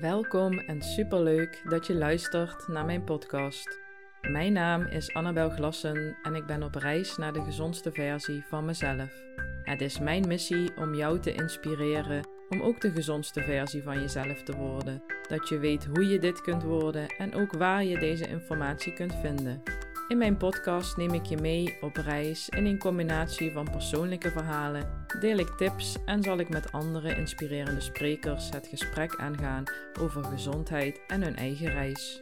Welkom en superleuk dat je luistert naar mijn podcast. Mijn naam is Annabel Glassen en ik ben op reis naar de gezondste versie van mezelf. Het is mijn missie om jou te inspireren om ook de gezondste versie van jezelf te worden. Dat je weet hoe je dit kunt worden en ook waar je deze informatie kunt vinden. In mijn podcast neem ik je mee op reis in een combinatie van persoonlijke verhalen, deel ik tips en zal ik met andere inspirerende sprekers het gesprek aangaan over gezondheid en hun eigen reis.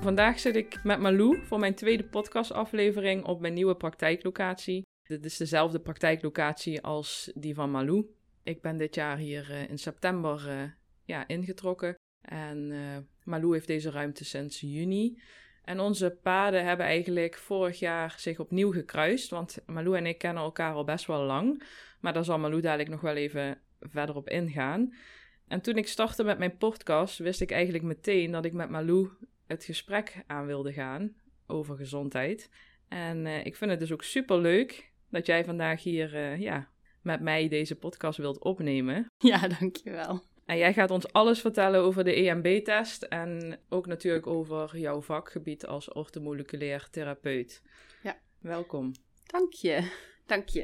Vandaag zit ik met Malou voor mijn tweede podcastaflevering op mijn nieuwe praktijklocatie. Dit is dezelfde praktijklocatie als die van Malou. Ik ben dit jaar hier uh, in september uh, ja, ingetrokken. En uh, Malou heeft deze ruimte sinds juni. En onze paden hebben eigenlijk vorig jaar zich opnieuw gekruist. Want Malou en ik kennen elkaar al best wel lang. Maar daar zal Malou dadelijk nog wel even verder op ingaan. En toen ik startte met mijn podcast, wist ik eigenlijk meteen dat ik met Malou het gesprek aan wilde gaan over gezondheid. En uh, ik vind het dus ook super leuk dat jij vandaag hier uh, ja, met mij deze podcast wilt opnemen. Ja, dankjewel. En jij gaat ons alles vertellen over de EMB-test en ook natuurlijk over jouw vakgebied als orthomoleculair therapeut. Ja. Welkom. Dank je. Dank je.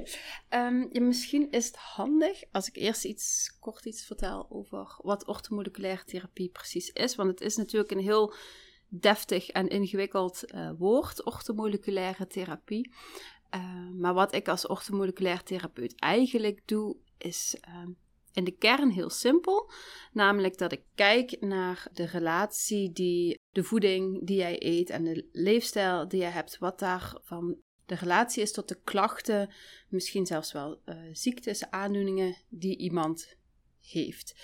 Um, ja, misschien is het handig als ik eerst iets kort iets vertel over wat orthomoleculaire therapie precies is. Want het is natuurlijk een heel deftig en ingewikkeld uh, woord, orthomoleculaire therapie. Uh, maar wat ik als orthomoleculair therapeut eigenlijk doe, is uh, in de kern heel simpel. Namelijk dat ik kijk naar de relatie die de voeding die jij eet en de leefstijl die jij hebt, wat daarvan de relatie is tot de klachten, misschien zelfs wel uh, ziektes, aandoeningen die iemand heeft.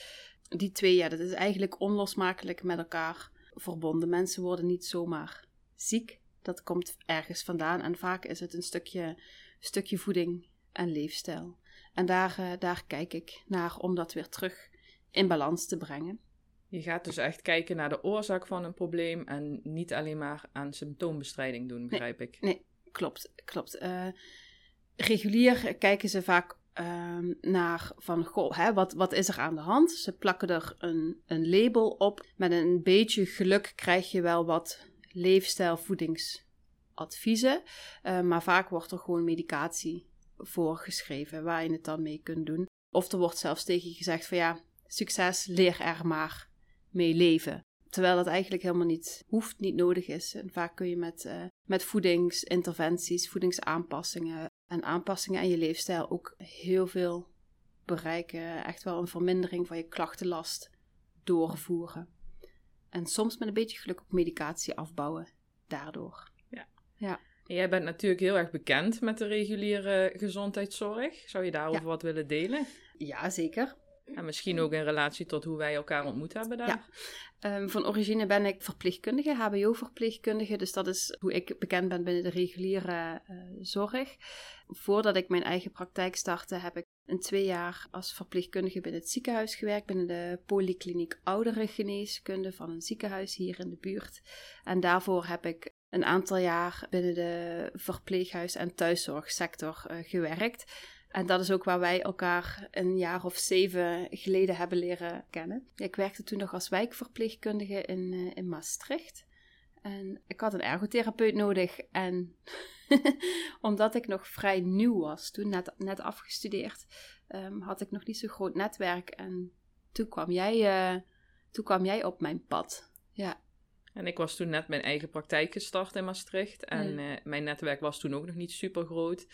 Die twee, ja, dat is eigenlijk onlosmakelijk met elkaar verbonden. Mensen worden niet zomaar ziek. Dat komt ergens vandaan en vaak is het een stukje, stukje voeding en leefstijl. En daar, uh, daar kijk ik naar om dat weer terug in balans te brengen. Je gaat dus echt kijken naar de oorzaak van een probleem en niet alleen maar aan symptoombestrijding doen, begrijp nee, ik. Nee, klopt. klopt. Uh, regulier kijken ze vaak uh, naar van, goh, hè, wat, wat is er aan de hand? Ze plakken er een, een label op. Met een beetje geluk krijg je wel wat leefstijl, voedingsadviezen. Uh, maar vaak wordt er gewoon medicatie voorgeschreven waar je het dan mee kunt doen. Of er wordt zelfs tegen je gezegd van ja, succes, leer er maar mee leven. Terwijl dat eigenlijk helemaal niet hoeft, niet nodig is. En vaak kun je met, uh, met voedingsinterventies, voedingsaanpassingen en aanpassingen aan je leefstijl ook heel veel bereiken. Echt wel een vermindering van je klachtenlast doorvoeren. En soms met een beetje geluk ook medicatie afbouwen daardoor. Ja. ja. Jij bent natuurlijk heel erg bekend met de reguliere gezondheidszorg. Zou je daarover ja. wat willen delen? Ja, zeker. En misschien ook in relatie tot hoe wij elkaar ontmoet hebben daar. Ja. Um, van origine ben ik verpleegkundige, HBO-verpleegkundige. Dus dat is hoe ik bekend ben binnen de reguliere uh, zorg. Voordat ik mijn eigen praktijk startte, heb ik een twee jaar als verpleegkundige binnen het ziekenhuis gewerkt. Binnen de polykliniek ouderengeneeskunde van een ziekenhuis hier in de buurt. En daarvoor heb ik een aantal jaar binnen de verpleeghuis- en thuiszorgsector uh, gewerkt. En dat is ook waar wij elkaar een jaar of zeven geleden hebben leren kennen. Ik werkte toen nog als wijkverpleegkundige in, uh, in Maastricht. En ik had een ergotherapeut nodig. En omdat ik nog vrij nieuw was, toen net, net afgestudeerd, um, had ik nog niet zo'n groot netwerk. En toen kwam jij, uh, toen kwam jij op mijn pad. Ja. En ik was toen net mijn eigen praktijk gestart in Maastricht. En ja. uh, mijn netwerk was toen ook nog niet super groot.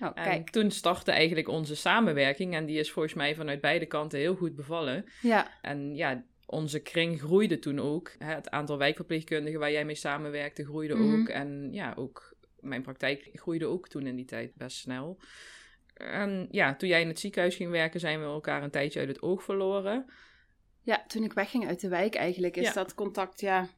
Oh, en kijk. toen startte eigenlijk onze samenwerking. En die is volgens mij vanuit beide kanten heel goed bevallen. Ja. En ja, onze kring groeide toen ook. Het aantal wijkverpleegkundigen waar jij mee samenwerkte groeide Mhm. ook. En ja, ook mijn praktijk groeide ook toen in die tijd best snel. En ja, toen jij in het ziekenhuis ging werken, zijn we elkaar een tijdje uit het oog verloren. Ja, toen ik wegging uit de wijk eigenlijk, is Ja. dat contact, ja,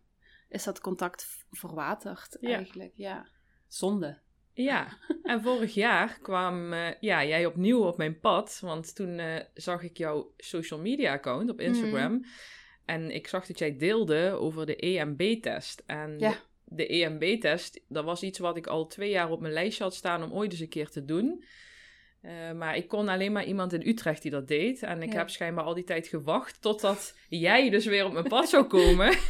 is dat contact verwaterd Ja. eigenlijk, ja. Zonde. Ja, en vorig jaar kwam eh, ja, jij opnieuw op mijn pad. Want toen eh, zag ik jouw social media account op Instagram. En ik zag dat jij deelde over de EMB-test. En Ja. de EMB-test, dat was iets wat ik al twee jaar op mijn lijstje had staan om ooit eens een keer te doen. Eh, maar ik kon alleen maar iemand in Utrecht die dat deed. En ik Ja. heb schijnbaar al die tijd gewacht totdat jij dus weer op mijn pad zou komen.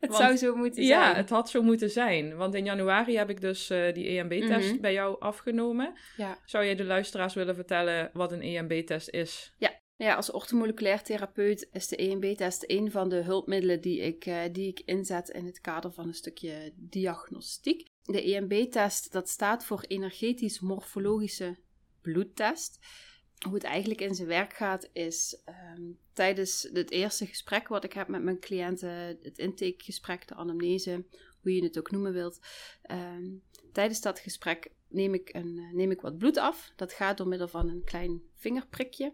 Het Want- zou zo moeten ja, zijn. het had zo moeten zijn. Want in januari heb ik dus eh, die EMB-test Mhm. bij jou afgenomen. Ja. Zou jij de luisteraars willen vertellen wat een EMB-test is? Ja, als orthomoleculair therapeut is de EMB-test een van de hulpmiddelen die ik, eh, die ik inzet in het kader van een stukje diagnostiek. De EMB-test dat staat voor energetisch-morfologische bloedtest. Hoe het eigenlijk in zijn werk gaat is ehm, tijdens het eerste gesprek wat ik heb met mijn cliënten, het intakegesprek, de anamnese, hoe je het ook noemen wilt. ehm, tijdens dat gesprek neem ik, een, eh, neem ik wat bloed af. Dat gaat door middel van een klein vingerprikje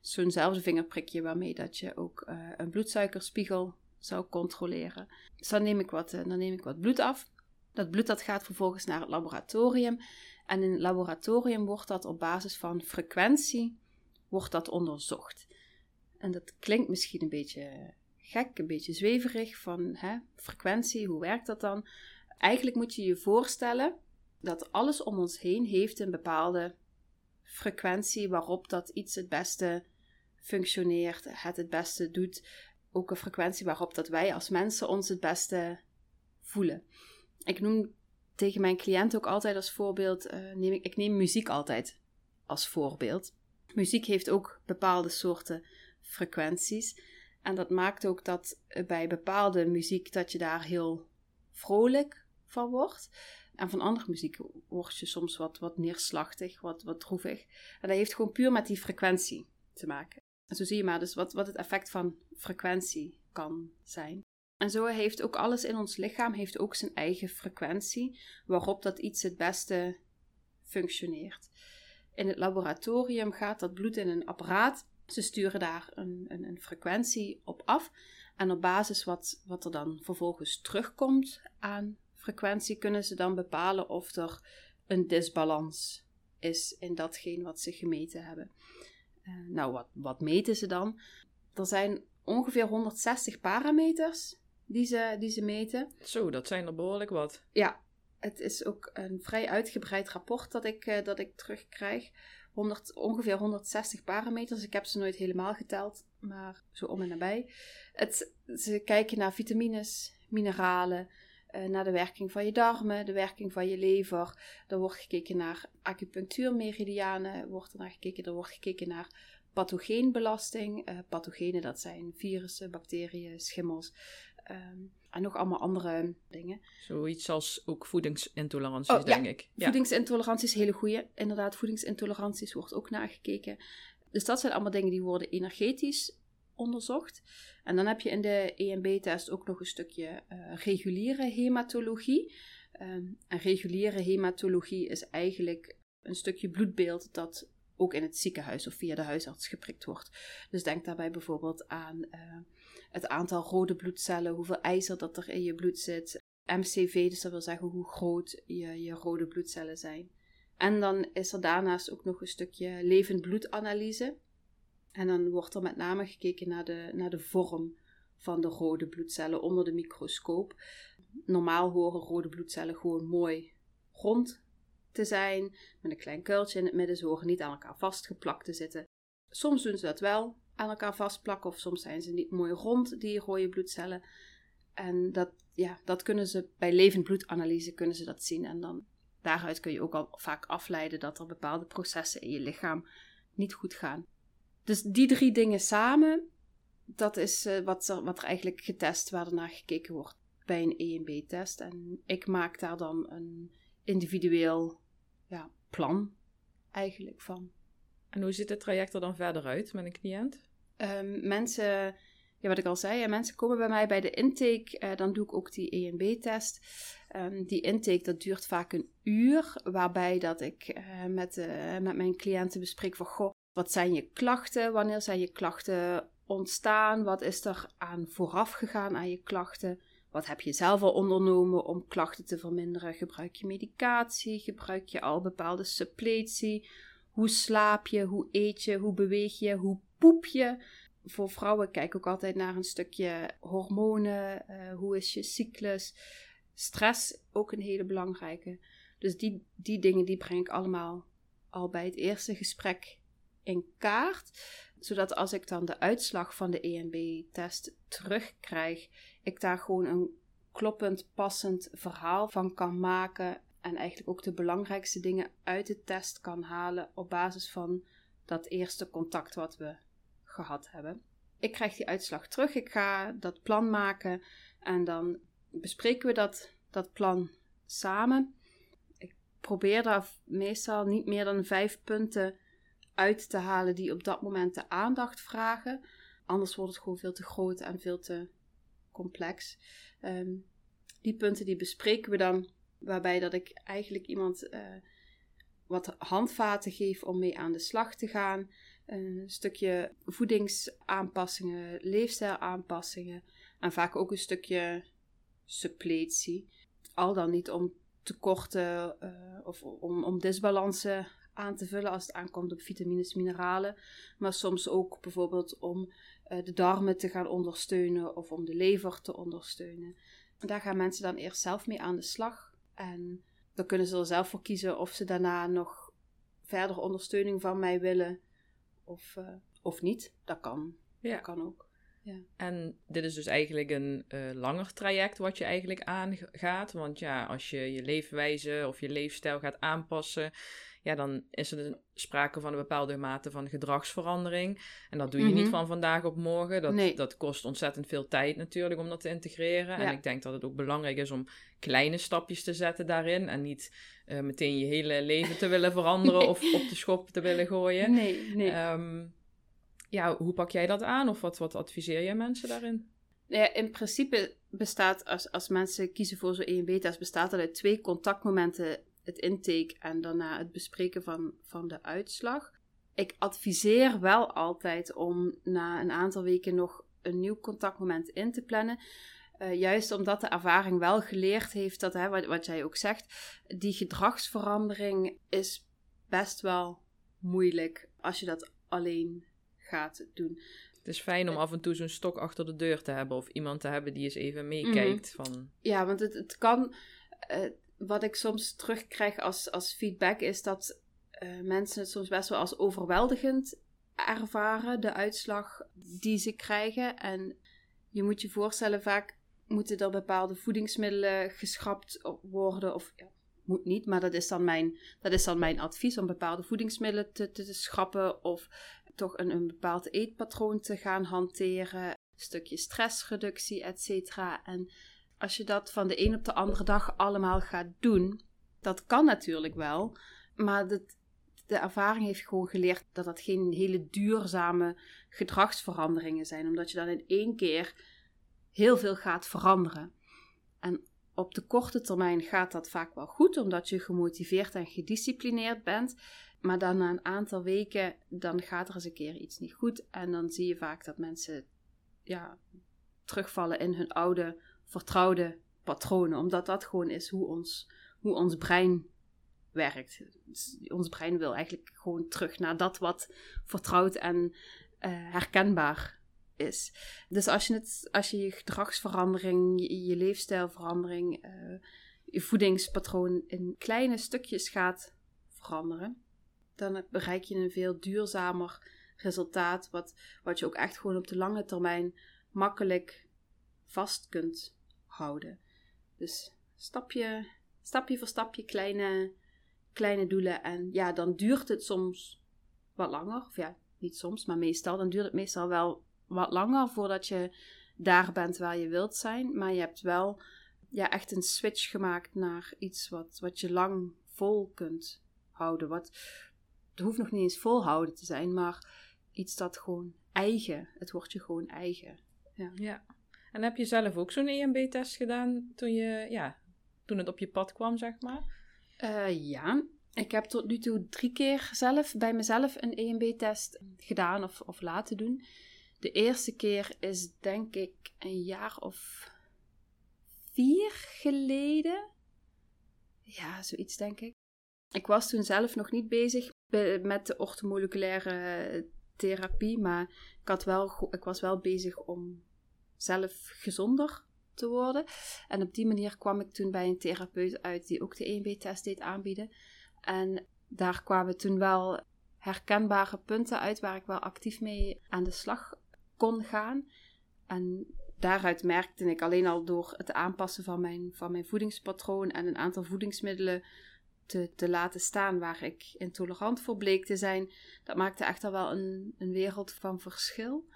zo'nzelfde vingerprikje waarmee dat je ook eh, een bloedsuikerspiegel zou controleren. Dus dan neem, ik wat, eh, dan neem ik wat bloed af. Dat bloed dat gaat vervolgens naar het laboratorium. En in het laboratorium wordt dat op basis van frequentie wordt dat onderzocht. En dat klinkt misschien een beetje gek, een beetje zweverig van hè, frequentie, hoe werkt dat dan? Eigenlijk moet je je voorstellen dat alles om ons heen heeft een bepaalde frequentie waarop dat iets het beste functioneert, het het beste doet. Ook een frequentie waarop dat wij als mensen ons het beste voelen. Ik noem tegen mijn cliënt ook altijd als voorbeeld, eh, neem ik, ik neem muziek altijd als voorbeeld. Muziek heeft ook bepaalde soorten frequenties. En dat maakt ook dat eh, bij bepaalde muziek dat je daar heel vrolijk van wordt. En van andere muziek word je soms wat, wat neerslachtig, wat, wat droevig. En dat heeft gewoon puur met die frequentie te maken. En zo zie je maar dus wat, wat het effect van frequentie kan zijn. En zo heeft ook alles in ons lichaam heeft ook zijn eigen frequentie, waarop dat iets het beste functioneert. In het laboratorium gaat dat bloed in een apparaat. Ze sturen daar een, een, een frequentie op af. En op basis wat, wat er dan vervolgens terugkomt aan frequentie, kunnen ze dan bepalen of er een disbalans is in datgene wat ze gemeten hebben. Eh, nou, wat, wat meten ze dan? Er zijn ongeveer 160 parameters die ze, die ze meten. Zo, dat zijn er behoorlijk wat. Ja, het is ook een vrij uitgebreid rapport dat ik, eh, dat ik terugkrijg. 100, ongeveer 160 parameters. Ik heb ze nooit helemaal geteld, maar zo om en nabij. Het, ze kijken naar vitamines, mineralen, eh, naar de werking van je darmen, de werking van je lever. Er wordt gekeken naar acupunctuurmeridianen, wordt er naar gekeken. Er wordt gekeken naar pathogeenbelasting. Eh pathogenen, dat zijn virussen, bacteriën, schimmels ehm, en nog allemaal andere dingen. Zoiets als ook voedingsintoleranties, Oh, ja. denk ik. Ja. Voedingsintoleranties, hele goeie. Inderdaad, voedingsintoleranties wordt ook nagekeken. Dus dat zijn allemaal dingen die worden energetisch onderzocht. En dan heb je in de EMB-test ook nog een stukje eh, reguliere hematologie. Ehm, en reguliere hematologie is eigenlijk een stukje bloedbeeld dat ook in het ziekenhuis of via de huisarts geprikt wordt. Dus denk daarbij bijvoorbeeld aan eh, het aantal rode bloedcellen, hoeveel ijzer dat er in je bloed zit, MCV, dus dat wil zeggen hoe groot je, je rode bloedcellen zijn. En dan is er daarnaast ook nog een stukje levend bloedanalyse. En dan wordt er met name gekeken naar de, naar de vorm van de rode bloedcellen onder de microscoop. Normaal horen rode bloedcellen gewoon mooi rond te zijn, met een klein kuiltje in het midden. Ze niet aan elkaar vastgeplakt te zitten. Soms doen ze dat wel aan elkaar vastplakken, of soms zijn ze niet mooi rond, die rode bloedcellen. En dat, ja, dat kunnen ze bij levend bloedanalyse kunnen ze dat zien. En dan daaruit kun je ook al vaak afleiden dat er bepaalde processen in je lichaam niet goed gaan. Dus die drie dingen samen, dat is eh, wat, er, wat er eigenlijk getest, waar er naar gekeken wordt bij een EMB-test. En ik maak daar dan een individueel ja, plan eigenlijk van. En hoe ziet het traject er dan verder uit met een cliënt? Ehm, mensen, ja, wat ik al zei, ja, mensen komen bij mij bij de intake. eh, dan doe ik ook die EMB-test. Ehm, die intake dat duurt vaak een uur, waarbij dat ik eh, met, eh, met mijn cliënten bespreek van, goh, wat zijn je klachten? Wanneer zijn je klachten ontstaan? Wat is er aan vooraf gegaan aan je klachten? Wat heb je zelf al ondernomen om klachten te verminderen? Gebruik je medicatie? Gebruik je al bepaalde suppletie? Hoe slaap je? Hoe eet je? Hoe beweeg je? Hoe poep je? Voor vrouwen kijk ik ook altijd naar een stukje hormonen. eh, hoe is je cyclus? Stress ook een hele belangrijke. Dus die, die dingen die breng ik allemaal al bij het eerste gesprek in kaart. Zodat als ik dan de uitslag van de EMB-test terugkrijg, ik daar gewoon een kloppend, passend verhaal van kan maken. En eigenlijk ook de belangrijkste dingen uit de test kan halen op basis van dat eerste contact wat we gehad hebben. Ik krijg die uitslag terug, ik ga dat plan maken en dan bespreken we dat, dat plan samen. Ik probeer daar meestal niet meer dan vijf punten uit te halen die op dat moment de aandacht vragen. Anders wordt het gewoon veel te groot en veel te complex. Ehm, die punten die bespreken we dan, waarbij dat ik eigenlijk iemand uh, wat handvaten geef om mee aan de slag te gaan. Een stukje voedingsaanpassingen, leefstijlaanpassingen en vaak ook een stukje suppletie. Al dan niet om tekorten uh, of om, om disbalansen aan te vullen als het aankomt op vitamines, mineralen. Maar soms ook bijvoorbeeld om de darmen te gaan ondersteunen of om de lever te ondersteunen. Daar gaan mensen dan eerst zelf mee aan de slag. En dan kunnen ze er zelf voor kiezen of ze daarna nog verder ondersteuning van mij willen of, uh, of niet. Dat kan. Ja. Dat kan ook. Ja. En dit is dus eigenlijk een uh, langer traject wat je eigenlijk aangaat. Want ja, als je je leefwijze of je leefstijl gaat aanpassen, ja, dan is er sprake van een bepaalde mate van gedragsverandering. En dat doe je niet mhm. van vandaag op morgen. Dat, dat kost ontzettend veel tijd natuurlijk om dat te integreren. En ik denk dat het ook belangrijk is om kleine stapjes te zetten daarin. En niet uh, meteen je hele leven te willen veranderen of op de schop te willen gooien. Nee, nee. Um, ja, hoe pak jij dat aan? Of wat, wat adviseer jij mensen daarin? Ja, in principe bestaat, als, als mensen kiezen voor zo'n EMB-test, bestaat er uit twee contactmomenten het intake en daarna het bespreken van, van de uitslag. Ik adviseer wel altijd om na een aantal weken nog een nieuw contactmoment in te plannen. Uh, juist omdat de ervaring wel geleerd heeft dat, hè, wat, wat jij ook zegt, die gedragsverandering is best wel moeilijk als je dat alleen gaat doen. Het is fijn om af en toe zo'n stok achter de deur te hebben of iemand te hebben die eens even meekijkt. Mhm. van... Ja, want het, het kan. Uh, wat ik soms terugkrijg als, als feedback is dat uh, mensen het soms best wel als overweldigend ervaren, de uitslag die ze krijgen. En je moet je voorstellen, vaak moeten er bepaalde voedingsmiddelen geschrapt worden. Of ja, moet niet, maar dat is dan mijn, dat is dan mijn advies om bepaalde voedingsmiddelen te, te, te schrappen. Of toch een, een bepaald eetpatroon te gaan hanteren. Stukje stressreductie, et cetera. En als je dat van de een op de andere dag allemaal gaat doen, dat kan natuurlijk wel, maar de, ervaring heeft gewoon geleerd dat dat geen hele duurzame gedragsveranderingen zijn, omdat je dan in één keer heel veel gaat veranderen. En op de korte termijn gaat dat vaak wel goed, omdat je gemotiveerd en gedisciplineerd bent. Maar dan na een aantal weken, dan gaat er eens een keer iets niet goed. En dan zie je vaak dat mensen ja, terugvallen in hun oude vertrouwde patronen. Omdat dat gewoon is hoe ons, hoe ons brein werkt. Dus ons brein wil eigenlijk gewoon terug naar dat wat vertrouwd en uh, herkenbaar is. Dus als je, het, als je je gedragsverandering, je, leefstijlverandering, uh, je voedingspatroon in kleine stukjes gaat veranderen, dan bereik je een veel duurzamer resultaat, wat, wat je ook echt gewoon op de lange termijn makkelijk vast kunt houden. Dus stapje, stapje voor stapje kleine, kleine doelen. En ja, dan duurt het soms wat langer. Of ja, niet soms, maar meestal. Dan duurt het meestal wel wat langer voordat je daar bent waar je wilt zijn. Maar je hebt wel ja, echt een switch gemaakt naar iets wat, wat je lang vol kunt houden. Wat, het hoeft nog niet eens volhouden te zijn, maar iets dat gewoon eigen. Het wordt je gewoon eigen. Ja. ja. En heb je zelf ook zo'n EMB-test gedaan toen, je, ja, toen het op je pad kwam, zeg maar? Uh, ja, ik heb tot nu toe drie keer zelf bij mezelf een EMB-test gedaan of, of laten doen. De eerste keer is denk ik een jaar of vier geleden. Ja, zoiets denk ik. Ik was toen zelf nog niet bezig met de orthomoleculaire therapie, maar ik, had wel, ik was wel bezig om zelf gezonder te worden. En op die manier kwam ik toen bij een therapeut uit die ook de EMB-test deed aanbieden. En daar kwamen toen wel herkenbare punten uit waar ik wel actief mee aan de slag kon gaan. En daaruit merkte ik alleen al door het aanpassen van mijn, van mijn voedingspatroon en een aantal voedingsmiddelen te, te laten staan waar ik intolerant voor bleek te zijn, dat maakte echt al wel een, een wereld van verschil.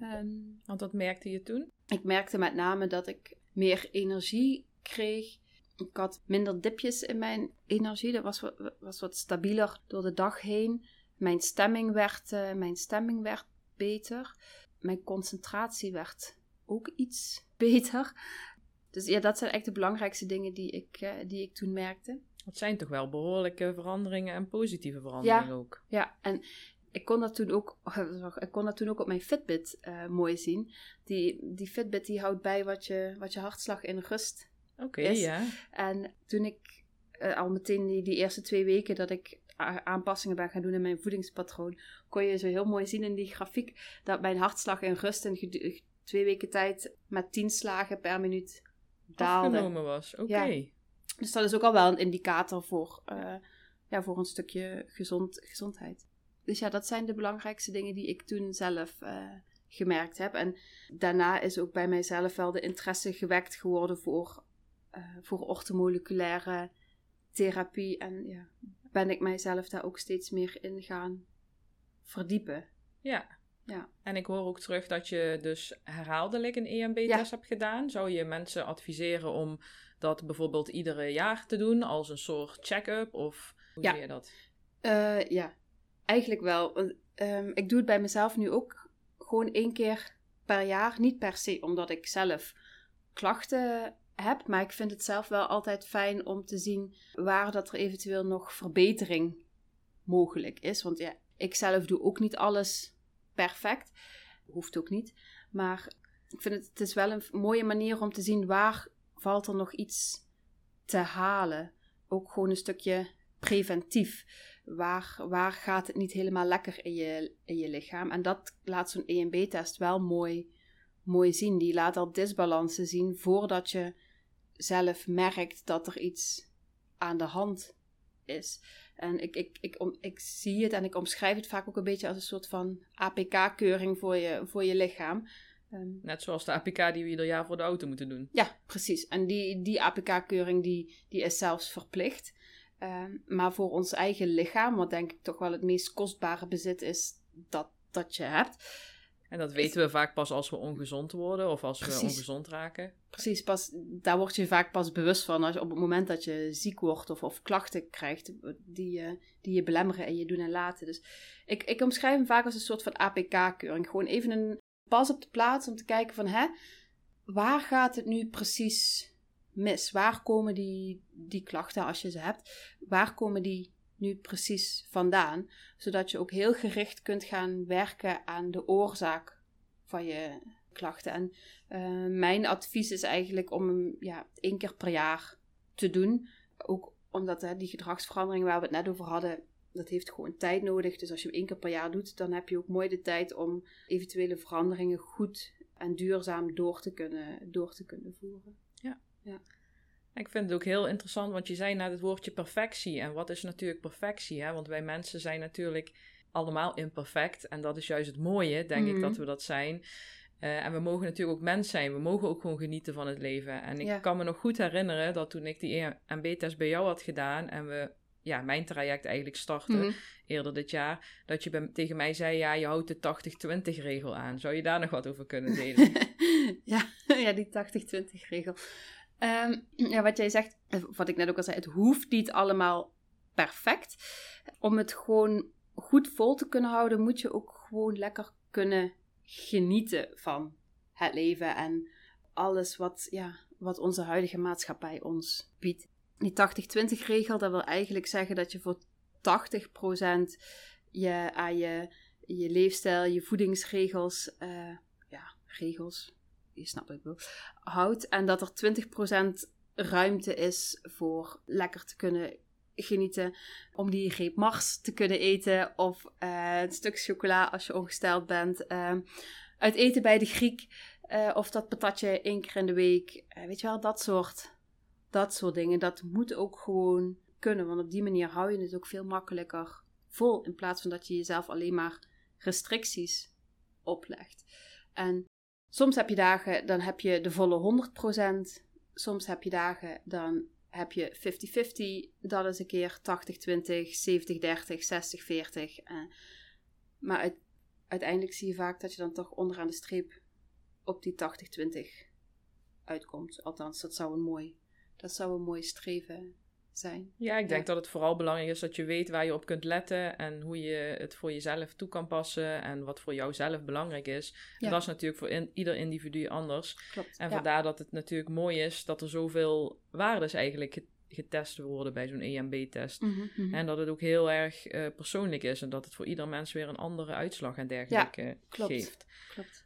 Ehm, Want wat merkte je toen? Ik merkte met name dat ik meer energie kreeg. Ik had minder dipjes in mijn energie. Dat was, was wat stabieler door de dag heen. Mijn stemming werd, uh, mijn stemming werd beter. Mijn concentratie werd ook iets beter. Dus ja, dat zijn echt de belangrijkste dingen die ik, uh, die ik toen merkte. Dat zijn toch wel behoorlijke veranderingen en positieve veranderingen ook. Ja, en ik kon dat toen ook, ik kon dat toen ook op mijn Fitbit uh, mooi zien. Die, die Fitbit die houdt bij wat je, wat je hartslag in rust Oké, ja. En toen ik uh, al meteen die, die eerste twee weken dat ik aanpassingen ben gaan doen in mijn voedingspatroon, kon je zo heel mooi zien in die grafiek dat mijn hartslag in rust in twee weken tijd met tien slagen per minuut daalde. Afgenomen was, oké. Dus dat is ook al wel een indicator voor, uh, ja, voor een stukje gezond, gezondheid. Dus ja, dat zijn de belangrijkste dingen die ik toen zelf uh, gemerkt heb. En daarna is ook bij mijzelf wel de interesse gewekt geworden voor, uh, voor orthomoleculaire therapie. En ja, ben ik mijzelf daar ook steeds meer in gaan verdiepen. Ja. ja. En ik hoor ook terug dat je dus herhaaldelijk een EMB-test hebt gedaan. Zou je mensen adviseren om dat bijvoorbeeld iedere jaar te doen als een soort check-up? Of hoe ja. zie je dat? Uh, ja, eigenlijk wel. Um, ik doe het bij mezelf nu ook gewoon één keer per jaar. Niet per se omdat ik zelf klachten heb, maar ik vind het zelf wel altijd fijn om te zien waar dat er eventueel nog verbetering mogelijk is. Want ja, ik zelf doe ook niet alles perfect. Hoeft ook niet. Maar ik vind het, het is wel een mooie manier om te zien waar valt er nog iets te halen. Ook gewoon een stukje preventief. Waar, waar gaat het niet helemaal lekker in je, in je lichaam? En dat laat zo'n EMB-test wel mooi, mooi zien. Die laat al disbalansen zien voordat je zelf merkt dat er iets aan de hand is. En ik, ik, ik, om, ik zie het en ik omschrijf het vaak ook een beetje als een soort van APK-keuring voor je, voor je lichaam. Ehm, Net zoals de APK die we ieder jaar voor de auto moeten doen. Ja, precies. En die, die APK-keuring die, die is zelfs verplicht. Um, maar voor ons eigen lichaam, wat denk ik toch wel het meest kostbare bezit is dat, dat je hebt. En dat weten we vaak pas als we ongezond worden of als we ongezond raken. Precies, pas, daar word je vaak pas bewust van als op het moment dat je ziek wordt of, of klachten krijgt die, uh, die je belemmeren en je doen en laten. Dus ik, ik omschrijf hem vaak als een soort van APK-keuring. Gewoon even een pas op de plaats om te kijken van, hè, waar gaat het nu precies mis? Waar komen die, die klachten, als je ze hebt, waar komen die nu precies vandaan? Zodat je ook heel gericht kunt gaan werken aan de oorzaak van je klachten. En uh, mijn advies is eigenlijk om hem ja, één keer per jaar te doen. Ook omdat hè, die gedragsverandering waar we het net over hadden, dat heeft gewoon tijd nodig. Dus als je hem één keer per jaar doet, dan heb je ook mooi de tijd om eventuele veranderingen goed en duurzaam door te kunnen, door te kunnen voeren. Ja. Ik vind het ook heel interessant, want je zei net het woordje perfectie. En wat is natuurlijk perfectie? Hè? Want wij mensen zijn natuurlijk allemaal imperfect. En dat is juist het mooie, denk ik, mhm. dat we dat zijn. Uh, en we mogen natuurlijk ook mens zijn. We mogen ook gewoon genieten van het leven. En ik kan me nog goed herinneren dat toen ik die EMB-test bij jou had gedaan en we ja, mijn traject eigenlijk startte mhm. eerder dit jaar, dat je tegen mij zei, ja, je houdt de 80-20 regel aan. Zou je daar nog wat over kunnen delen? ja, ja, die 80-20 regel. Ehm, ja, wat jij zegt, eh, wat ik net ook al zei, het hoeft niet allemaal perfect. Om het gewoon goed vol te kunnen houden, moet je ook gewoon lekker kunnen genieten van het leven en alles wat, ja, wat onze huidige maatschappij ons biedt. Die 80-20 regel, dat wil eigenlijk zeggen dat je voor 80% je aan je, je leefstijl, je voedingsregels, uh, ja, regels, je snapt wat ik wil, houdt. En dat er 20% ruimte is voor lekker te kunnen genieten. Om die reep Mars te kunnen eten. Of uh, een stuk chocola als je ongesteld bent. Uh, uit eten bij de Griek. Uh, of dat patatje één keer in de week. weet je wel, dat soort, dat soort dingen. Dat moet ook gewoon kunnen. Want op die manier hou je het ook veel makkelijker vol. In plaats van dat je jezelf alleen maar restricties oplegt. En soms heb je dagen, dan heb je de volle 100%. Soms heb je dagen, dan heb je 50-50. Dat is een keer 80-20, 70-30, 60-40. Uh, maar uiteindelijk zie je vaak dat je dan toch onderaan de streep op die 80-20 uitkomt. Althans, dat zou een mooi, dat zou een mooi streven zijn. Ja, ik denk dat het vooral belangrijk is dat je weet waar je op kunt letten en hoe je het voor jezelf toe kan passen en wat voor jou zelf belangrijk is. En dat is natuurlijk voor ieder individu anders. Klopt. En vandaar dat het natuurlijk mooi is dat er zoveel waardes eigenlijk getest worden bij zo'n EMB-test. Mhm, mhm. En dat het ook heel erg uh, persoonlijk is en dat het voor ieder mens weer een andere uitslag en dergelijke ja, klopt. geeft. Klopt.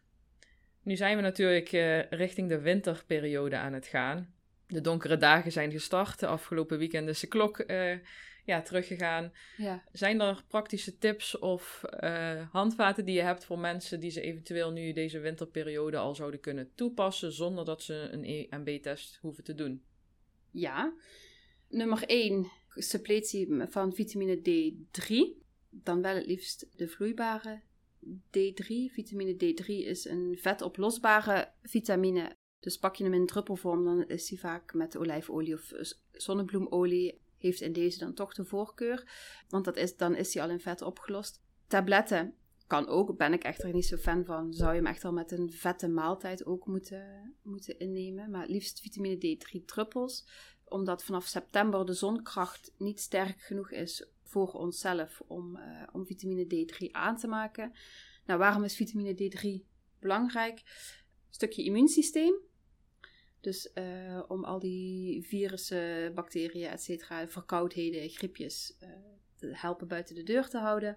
Nu zijn we natuurlijk uh, richting de winterperiode aan het gaan. De donkere dagen zijn gestart. De afgelopen weekend is de klok uh, ja, teruggegaan. Ja. Zijn er praktische tips of uh, handvaten die je hebt voor mensen die ze eventueel nu deze winterperiode al zouden kunnen toepassen zonder dat ze een EMB-test hoeven te doen? Ja. Nummer 1, suppletie van vitamine D3. Dan wel het liefst de vloeibare D3. Vitamine D3 is een vetoplosbare vitamine. Dus pak je hem in druppelvorm, dan is hij vaak met olijfolie of zonnebloemolie. Heeft in deze dan toch de voorkeur. Want dat is, dan is hij al in vet opgelost. Tabletten kan ook, ben ik echter niet zo fan van. Zou je hem echt al met een vette maaltijd ook moeten, moeten innemen. Maar liefst vitamine D3 druppels. Omdat vanaf september de zonkracht niet sterk genoeg is voor onszelf om, uh, om vitamine D3 aan te maken. Nou, waarom is vitamine D3 belangrijk? Stukje immuunsysteem. Dus uh, om al die virussen, bacteriën, etc., verkoudheden, griepjes uh, te helpen buiten de deur te houden.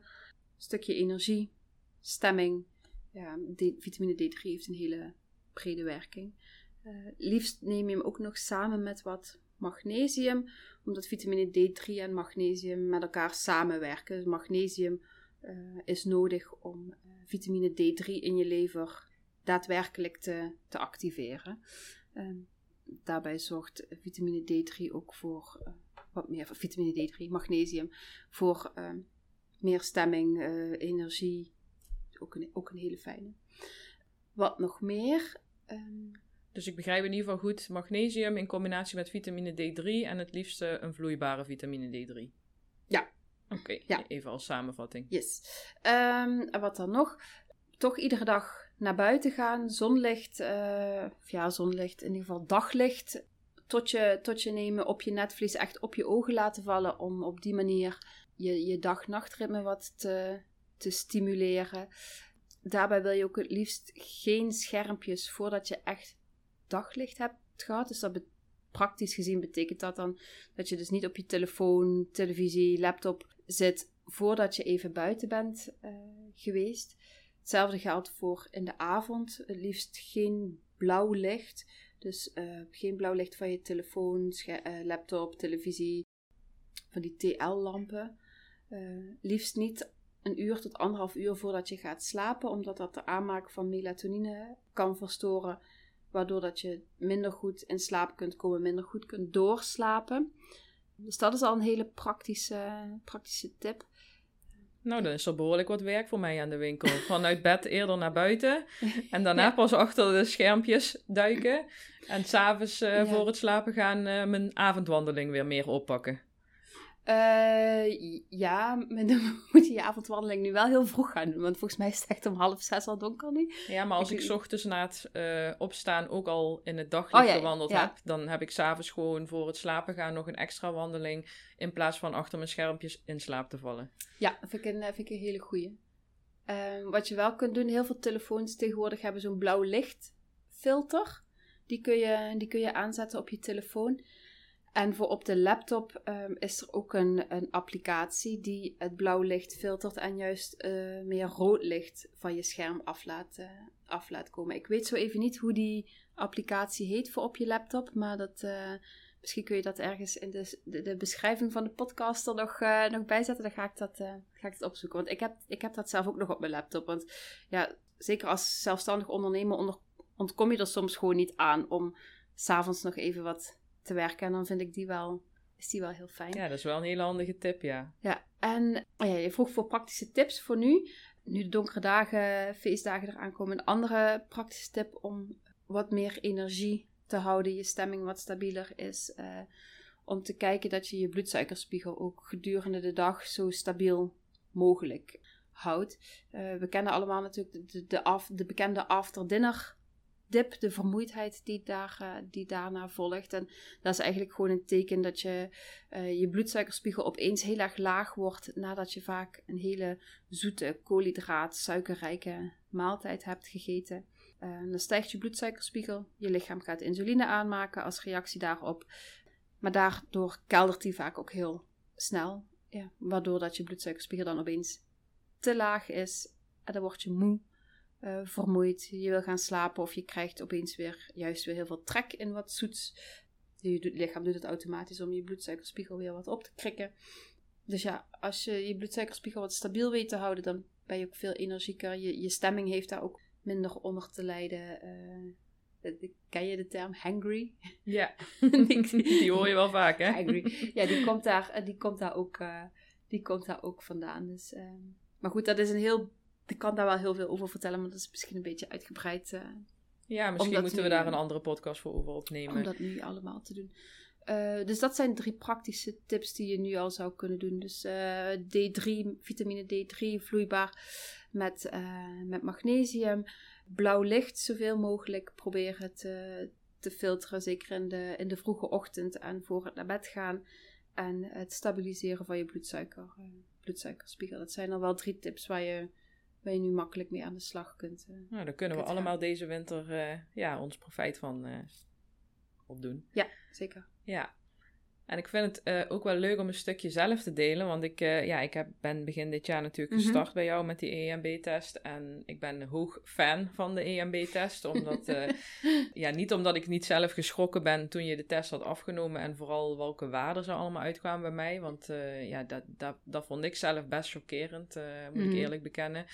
Stukje energie, stemming. Ja, vitamine D3 heeft een hele brede werking. liefst neem je hem ook nog samen met wat magnesium, omdat vitamine D3 en magnesium met elkaar samenwerken. Dus magnesium uh, is nodig om uh, vitamine D3 in je lever daadwerkelijk te, te activeren. Uh, daarbij zorgt vitamine D3 ook voor uh, wat meer vitamine D3, magnesium, voor ehm, meer stemming, energie. Ook een, ook een hele fijne. Wat nog meer? Um, dus ik begrijp in ieder geval goed magnesium in combinatie met vitamine D3 en het liefste een vloeibare vitamine D3. Ja. Oké, ja. even als samenvatting. Yes. En wat dan nog? Toch iedere dag naar buiten gaan, zonlicht, uh, ja, zonlicht, in ieder geval daglicht tot je, tot je nemen, op je netvlies, echt op je ogen laten vallen, om op die manier je, je dag-nachtritme wat te, te stimuleren. Daarbij wil je ook het liefst geen schermpjes voordat je echt daglicht hebt gehad. Dus dat praktisch gezien betekent dat dan dat je dus niet op je telefoon, televisie, laptop zit voordat je even buiten bent uh, geweest. Hetzelfde geldt voor in de avond. Het liefst geen blauw licht. Dus uh, geen blauw licht van je telefoon, uh, laptop, televisie, van die TL-lampen. liefst niet een uur tot anderhalf uur voordat je gaat slapen, omdat dat de aanmaak van melatonine kan verstoren waardoor dat je minder goed in slaap kunt komen, minder goed kunt doorslapen. Dus dat is al een hele praktische, praktische tip. Nou, dan is er behoorlijk wat werk voor mij aan de winkel. Vanuit bed eerder naar buiten. En daarna pas achter de schermpjes duiken. En s'avonds uh, voor het slapen gaan uh, mijn avondwandeling weer meer oppakken. Uh, ja, maar dan moet je je avondwandeling nu wel heel vroeg gaan doen. Want volgens mij is het echt om half zes al donker nu. Ja, maar als ik, ik ochtends na het uh, opstaan ook al in het daglicht oh, ja, gewandeld ja. heb... dan heb ik s'avonds gewoon voor het slapen gaan nog een extra wandeling... in plaats van achter mijn schermpjes in slaap te vallen. Ja, dat vind ik een, vind ik een hele goeie. Uh, wat je wel kunt doen, heel veel telefoons tegenwoordig hebben zo'n blauw lichtfilter. Die kun, je, die kun je aanzetten op je telefoon... En voor op de laptop um, is er ook een, een applicatie die het blauw licht filtert en juist uh, meer rood licht van je scherm uh, af laat komen. Ik weet zo even niet hoe die applicatie heet voor op je laptop, maar dat, uh, misschien kun je dat ergens in de, de, beschrijving van de podcast er nog, nog bij zetten. Dan ga ik, dat, ga ik dat opzoeken. Want ik heb, ik heb dat zelf ook nog op mijn laptop. Want ja, zeker als zelfstandig ondernemer onder, ontkom je er soms gewoon niet aan om s'avonds nog even wat te werken. En dan vind ik die wel is die wel heel fijn. Ja, dat is wel een hele handige tip, ja. Ja, en oh ja, je vroeg voor praktische tips voor nu. Nu de donkere dagen, feestdagen eraan komen. Een andere praktische tip om wat meer energie te houden, je stemming wat stabieler is. Uh, om te kijken dat je je bloedsuikerspiegel ook gedurende de dag zo stabiel mogelijk houdt. Uh, we kennen allemaal natuurlijk de, de, af, de bekende after-dinner dip, de vermoeidheid die, daar, uh, die daarna volgt. En dat is eigenlijk gewoon een teken dat je uh, je bloedsuikerspiegel opeens heel erg laag wordt nadat je vaak een hele zoete, koolhydraat, suikerrijke maaltijd hebt gegeten. Uh, dan stijgt je bloedsuikerspiegel, je lichaam gaat insuline aanmaken als reactie daarop. Maar daardoor keldert die vaak ook heel snel. Ja, waardoor dat je bloedsuikerspiegel dan opeens te laag is. En dan word je moe, uh, vermoeid, je wil gaan slapen of je krijgt opeens weer juist weer heel veel trek in wat zoets. Je lichaam doet het automatisch om je bloedsuikerspiegel weer wat op te krikken. Dus ja, als je je bloedsuikerspiegel wat stabiel weet te houden, dan ben je ook veel energieker. Je, je stemming heeft daar ook minder onder te lijden. Uh, ken je de term hangry? Ja, die hoor je wel vaak, hè? Hangry. Ja, die komt daar, die komt daar, ook, uh, die komt daar ook vandaan. Dus, uh, maar goed, dat is een heel... Ik kan daar wel heel veel over vertellen, maar dat is misschien een beetje uitgebreid. ja, misschien moeten we daar een andere podcast voor over opnemen. Om dat nu allemaal te doen. Uh, dus dat zijn drie praktische tips die je nu al zou kunnen doen. Dus uh, D3, vitamine D3 vloeibaar met, met magnesium. Blauw licht zoveel mogelijk proberen te, te filteren, zeker in de, in de vroege ochtend en voor het naar bed gaan. En het stabiliseren van je bloedsuiker, bloedsuikerspiegel. Dat zijn al wel drie tips waar je, waar je nu makkelijk mee aan de slag kunt. nou, daar kunnen we allemaal deze winter ja, ons profijt van opdoen. Ja, zeker. Ja. En ik vind het uh, ook wel leuk om een stukje zelf te delen. Want ik, uh, ja, ik heb, ben begin dit jaar natuurlijk gestart mm -hmm. bij jou met die EMB-test. En ik ben hoog fan van de EMB-test. Omdat, uh, ja, niet omdat ik niet zelf geschrokken ben toen je de test had afgenomen. En vooral welke waarden er allemaal uitkwamen bij mij. Want ja, dat, dat, dat vond ik zelf best chockerend, moet mm -hmm. ik mhm. eerlijk bekennen.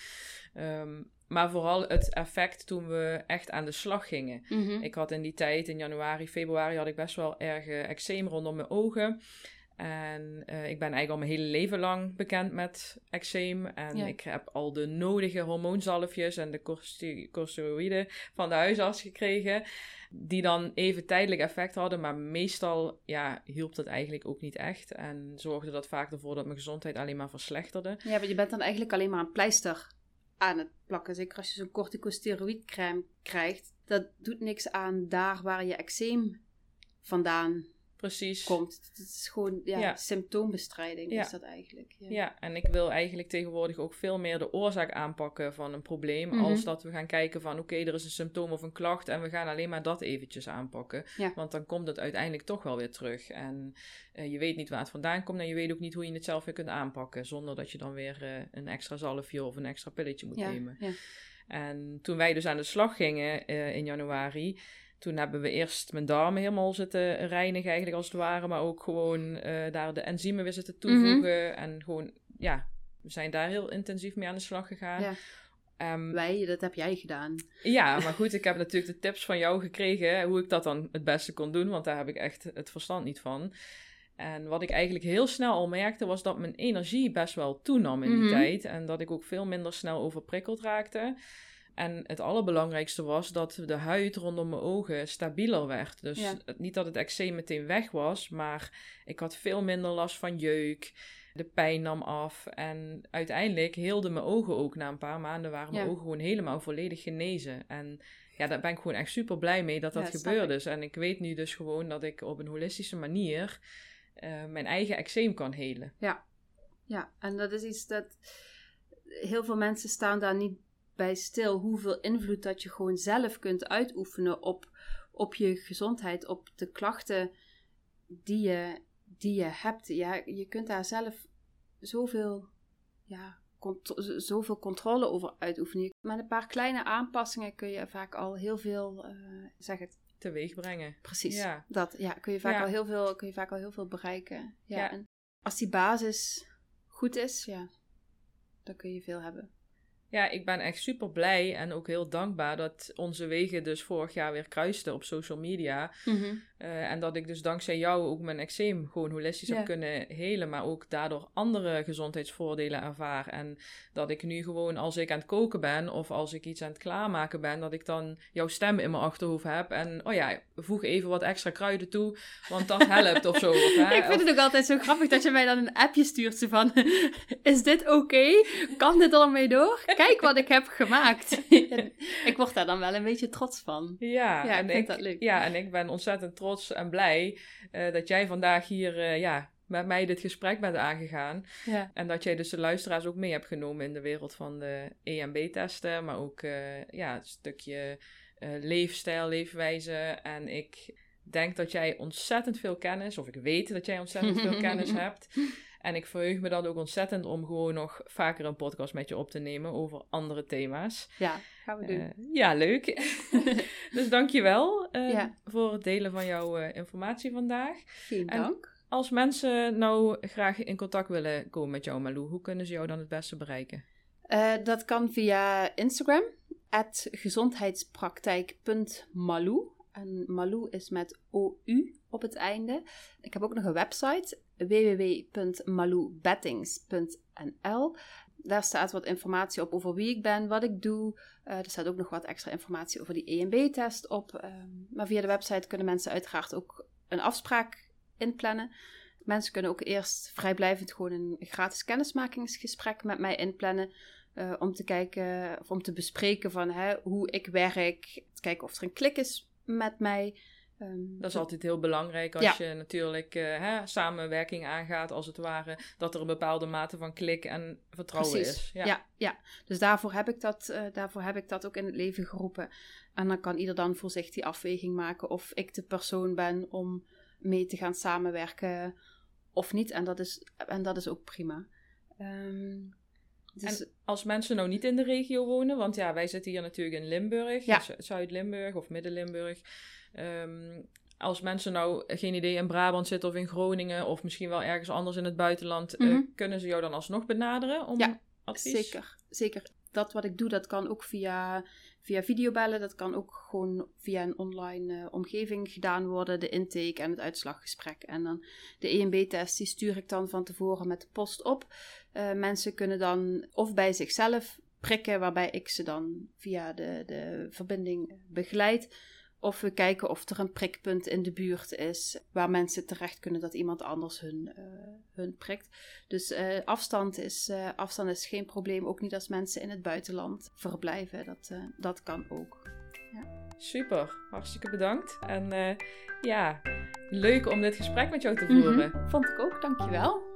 Um, maar vooral het effect toen we echt aan de slag gingen. Mm -hmm. Ik had in die tijd, in januari, februari, had ik best wel erg eczeem rondom mijn ogen. En uh, ik ben eigenlijk al mijn hele leven lang bekend met eczeem. En ja. ik heb al de nodige hormoonzalfjes en de corticoïden van de huisarts gekregen. Die dan even tijdelijk effect hadden. Maar meestal ja, hielp dat eigenlijk ook niet echt. En zorgde dat vaak ervoor dat mijn gezondheid alleen maar verslechterde. Ja, maar je bent dan eigenlijk alleen maar een pleister aan het plakken. Zeker als je zo'n corticosteroïdcrème krijgt. Dat doet niks aan daar waar je eczeem vandaan Precies. komt. Het is gewoon ja, ja. symptoombestrijding ja. is dat eigenlijk. Ja. ja. en ik wil eigenlijk tegenwoordig ook veel meer de oorzaak aanpakken van een probleem. Mm -hmm. Als dat we gaan kijken van oké, okay, er is een symptoom of een klacht en we gaan alleen maar dat eventjes aanpakken. Want dan komt het uiteindelijk toch wel weer terug. En uh, je weet niet waar het vandaan komt en je weet ook niet hoe je het zelf weer kunt aanpakken. Zonder dat je dan weer uh, een extra zalfje of een extra pilletje moet nemen. En toen wij dus aan de slag gingen uh, in januari toen hebben we eerst mijn darmen helemaal zitten reinigen, eigenlijk als het ware. Maar ook gewoon uh, daar de enzymen weer zitten toevoegen. Mm -hmm. En gewoon, ja, we zijn daar heel intensief mee aan de slag gegaan. Ja. Um, Wij, dat heb jij gedaan. Ja, maar goed, ik heb natuurlijk de tips van jou gekregen. Hoe ik dat dan het beste kon doen, want daar heb ik echt het verstand niet van. En wat ik eigenlijk heel snel al merkte, was dat mijn energie best wel toenam in die mm -hmm. tijd. En dat ik ook veel minder snel overprikkeld raakte. En het allerbelangrijkste was dat de huid rondom mijn ogen stabieler werd. Dus ja. niet dat het eczeem meteen weg was, maar ik had veel minder last van jeuk. De pijn nam af. En uiteindelijk heelden mijn ogen ook na een paar maanden, waren mijn ja. ogen gewoon helemaal volledig genezen. En ja, daar ben ik gewoon echt super blij mee dat dat ja, gebeurde. Dus. En ik weet nu dus gewoon dat ik op een holistische manier uh, mijn eigen eczeem kan helen. Ja. ja, en dat is iets dat heel veel mensen staan daar niet bij stil hoeveel invloed dat je gewoon zelf kunt uitoefenen op, op je gezondheid, op de klachten die je, die je hebt. Ja, je kunt daar zelf zoveel, ja, cont zoveel controle over uitoefenen. Met een paar kleine aanpassingen kun je vaak al heel veel, uh, zeg het, teweeg brengen. Precies. Ja. Dat ja, kun je vaak ja. al heel veel, kun je vaak al heel veel bereiken. Ja, ja. En als die basis goed is, ja, dan kun je veel hebben. Ja, ik ben echt super blij en ook heel dankbaar dat onze wegen dus vorig jaar weer kruisten op social media. Mhm. Uh, en dat ik dus dankzij jou ook mijn eczeem gewoon holistisch heb kunnen helen, maar ook daardoor andere gezondheidsvoordelen ervaar. En dat ik nu gewoon als ik aan het koken ben of als ik iets aan het klaarmaken ben, dat ik dan jouw stem in mijn achterhoofd heb. En oh ja, voeg even wat extra kruiden toe, want dat helpt of zo. Of, hè, Ik vind het ook altijd zo grappig dat je mij dan een appje stuurt. Zo van, is dit oké? Kan dit ermee door? Kijk wat ik heb gemaakt. En ik word daar dan wel een beetje trots van. Ja, Ja, ik en vind dat leuk. Ja, en ik ben ontzettend trots en blij eh, dat jij vandaag hier eh, ja, met mij dit gesprek bent aangegaan. Ja. En dat jij dus de luisteraars ook mee hebt genomen in de wereld van de EMB-testen, maar ook eh, ja, een stukje leefstijl, leefwijze. En ik denk dat jij ontzettend veel kennis, of ik weet dat jij ontzettend veel kennis hebt. En ik verheug me dan ook ontzettend om gewoon nog vaker een podcast met je op te nemen over andere thema's. ja, gaan we doen. Eh, ja, leuk. dus dankjewel eh Ja. voor het delen van jouw eh, informatie vandaag. Geen en- dank. Als mensen nou graag in contact willen komen met jou, Malou, hoe kunnen ze jou dan het beste bereiken? Eh, dat kan via Instagram, gezondheidspraktijk.malou. En Malou is met OU op het einde. Ik heb ook nog een website, www.maloubettings.nl. Daar staat wat informatie op over wie ik ben, wat ik doe. Eh, er staat ook nog wat extra informatie over die EMB-test op. Ehm, maar via de website kunnen mensen uiteraard ook een afspraak inplannen. Mensen kunnen ook eerst vrijblijvend gewoon een gratis kennismakingsgesprek met mij inplannen. eh, om te kijken of om te bespreken van hè, hoe ik werk. Kijken of er een klik is met mij. Ehm, Dat is altijd heel belangrijk als je natuurlijk eh, hè, samenwerking aangaat, als het ware, dat er een bepaalde mate van klik en vertrouwen Precies. is. Ja. Ja, dus daarvoor heb, ik dat, eh, daarvoor heb ik dat ook in het leven geroepen. En dan kan ieder dan voor zich die afweging maken of ik de persoon ben om mee te gaan samenwerken of niet. En dat is, en dat is ook prima. Ehm, dus, Als mensen nou niet in de regio wonen, want ja, wij zitten hier natuurlijk in Limburg, Ja. Zuid-Limburg of Midden-Limburg. Ehm, als mensen nou geen idee in Brabant zitten of in Groningen of misschien wel ergens anders in het buitenland, eh, Mhm. kunnen ze jou dan alsnog benaderen om Ja, advies? Zeker, zeker. Dat wat ik doe, dat kan ook via, via videobellen. Dat kan ook gewoon via een online eh, omgeving gedaan worden. De intake en het uitslaggesprek. En dan de EMB-test, die stuur ik dan van tevoren met de post op. Eh, mensen kunnen dan of bij zichzelf prikken, waarbij ik ze dan via de, de verbinding begeleid. Of we kijken of er een prikpunt in de buurt is waar mensen terecht kunnen dat iemand anders hun, eh, hun prikt. Dus eh, afstand, is, eh, afstand is geen probleem, ook niet als mensen in het buitenland verblijven. Dat, dat kan ook. Super, hartstikke bedankt. En ja, leuk om dit gesprek met jou te voeren. Mhm, Vond ik ook, dankjewel.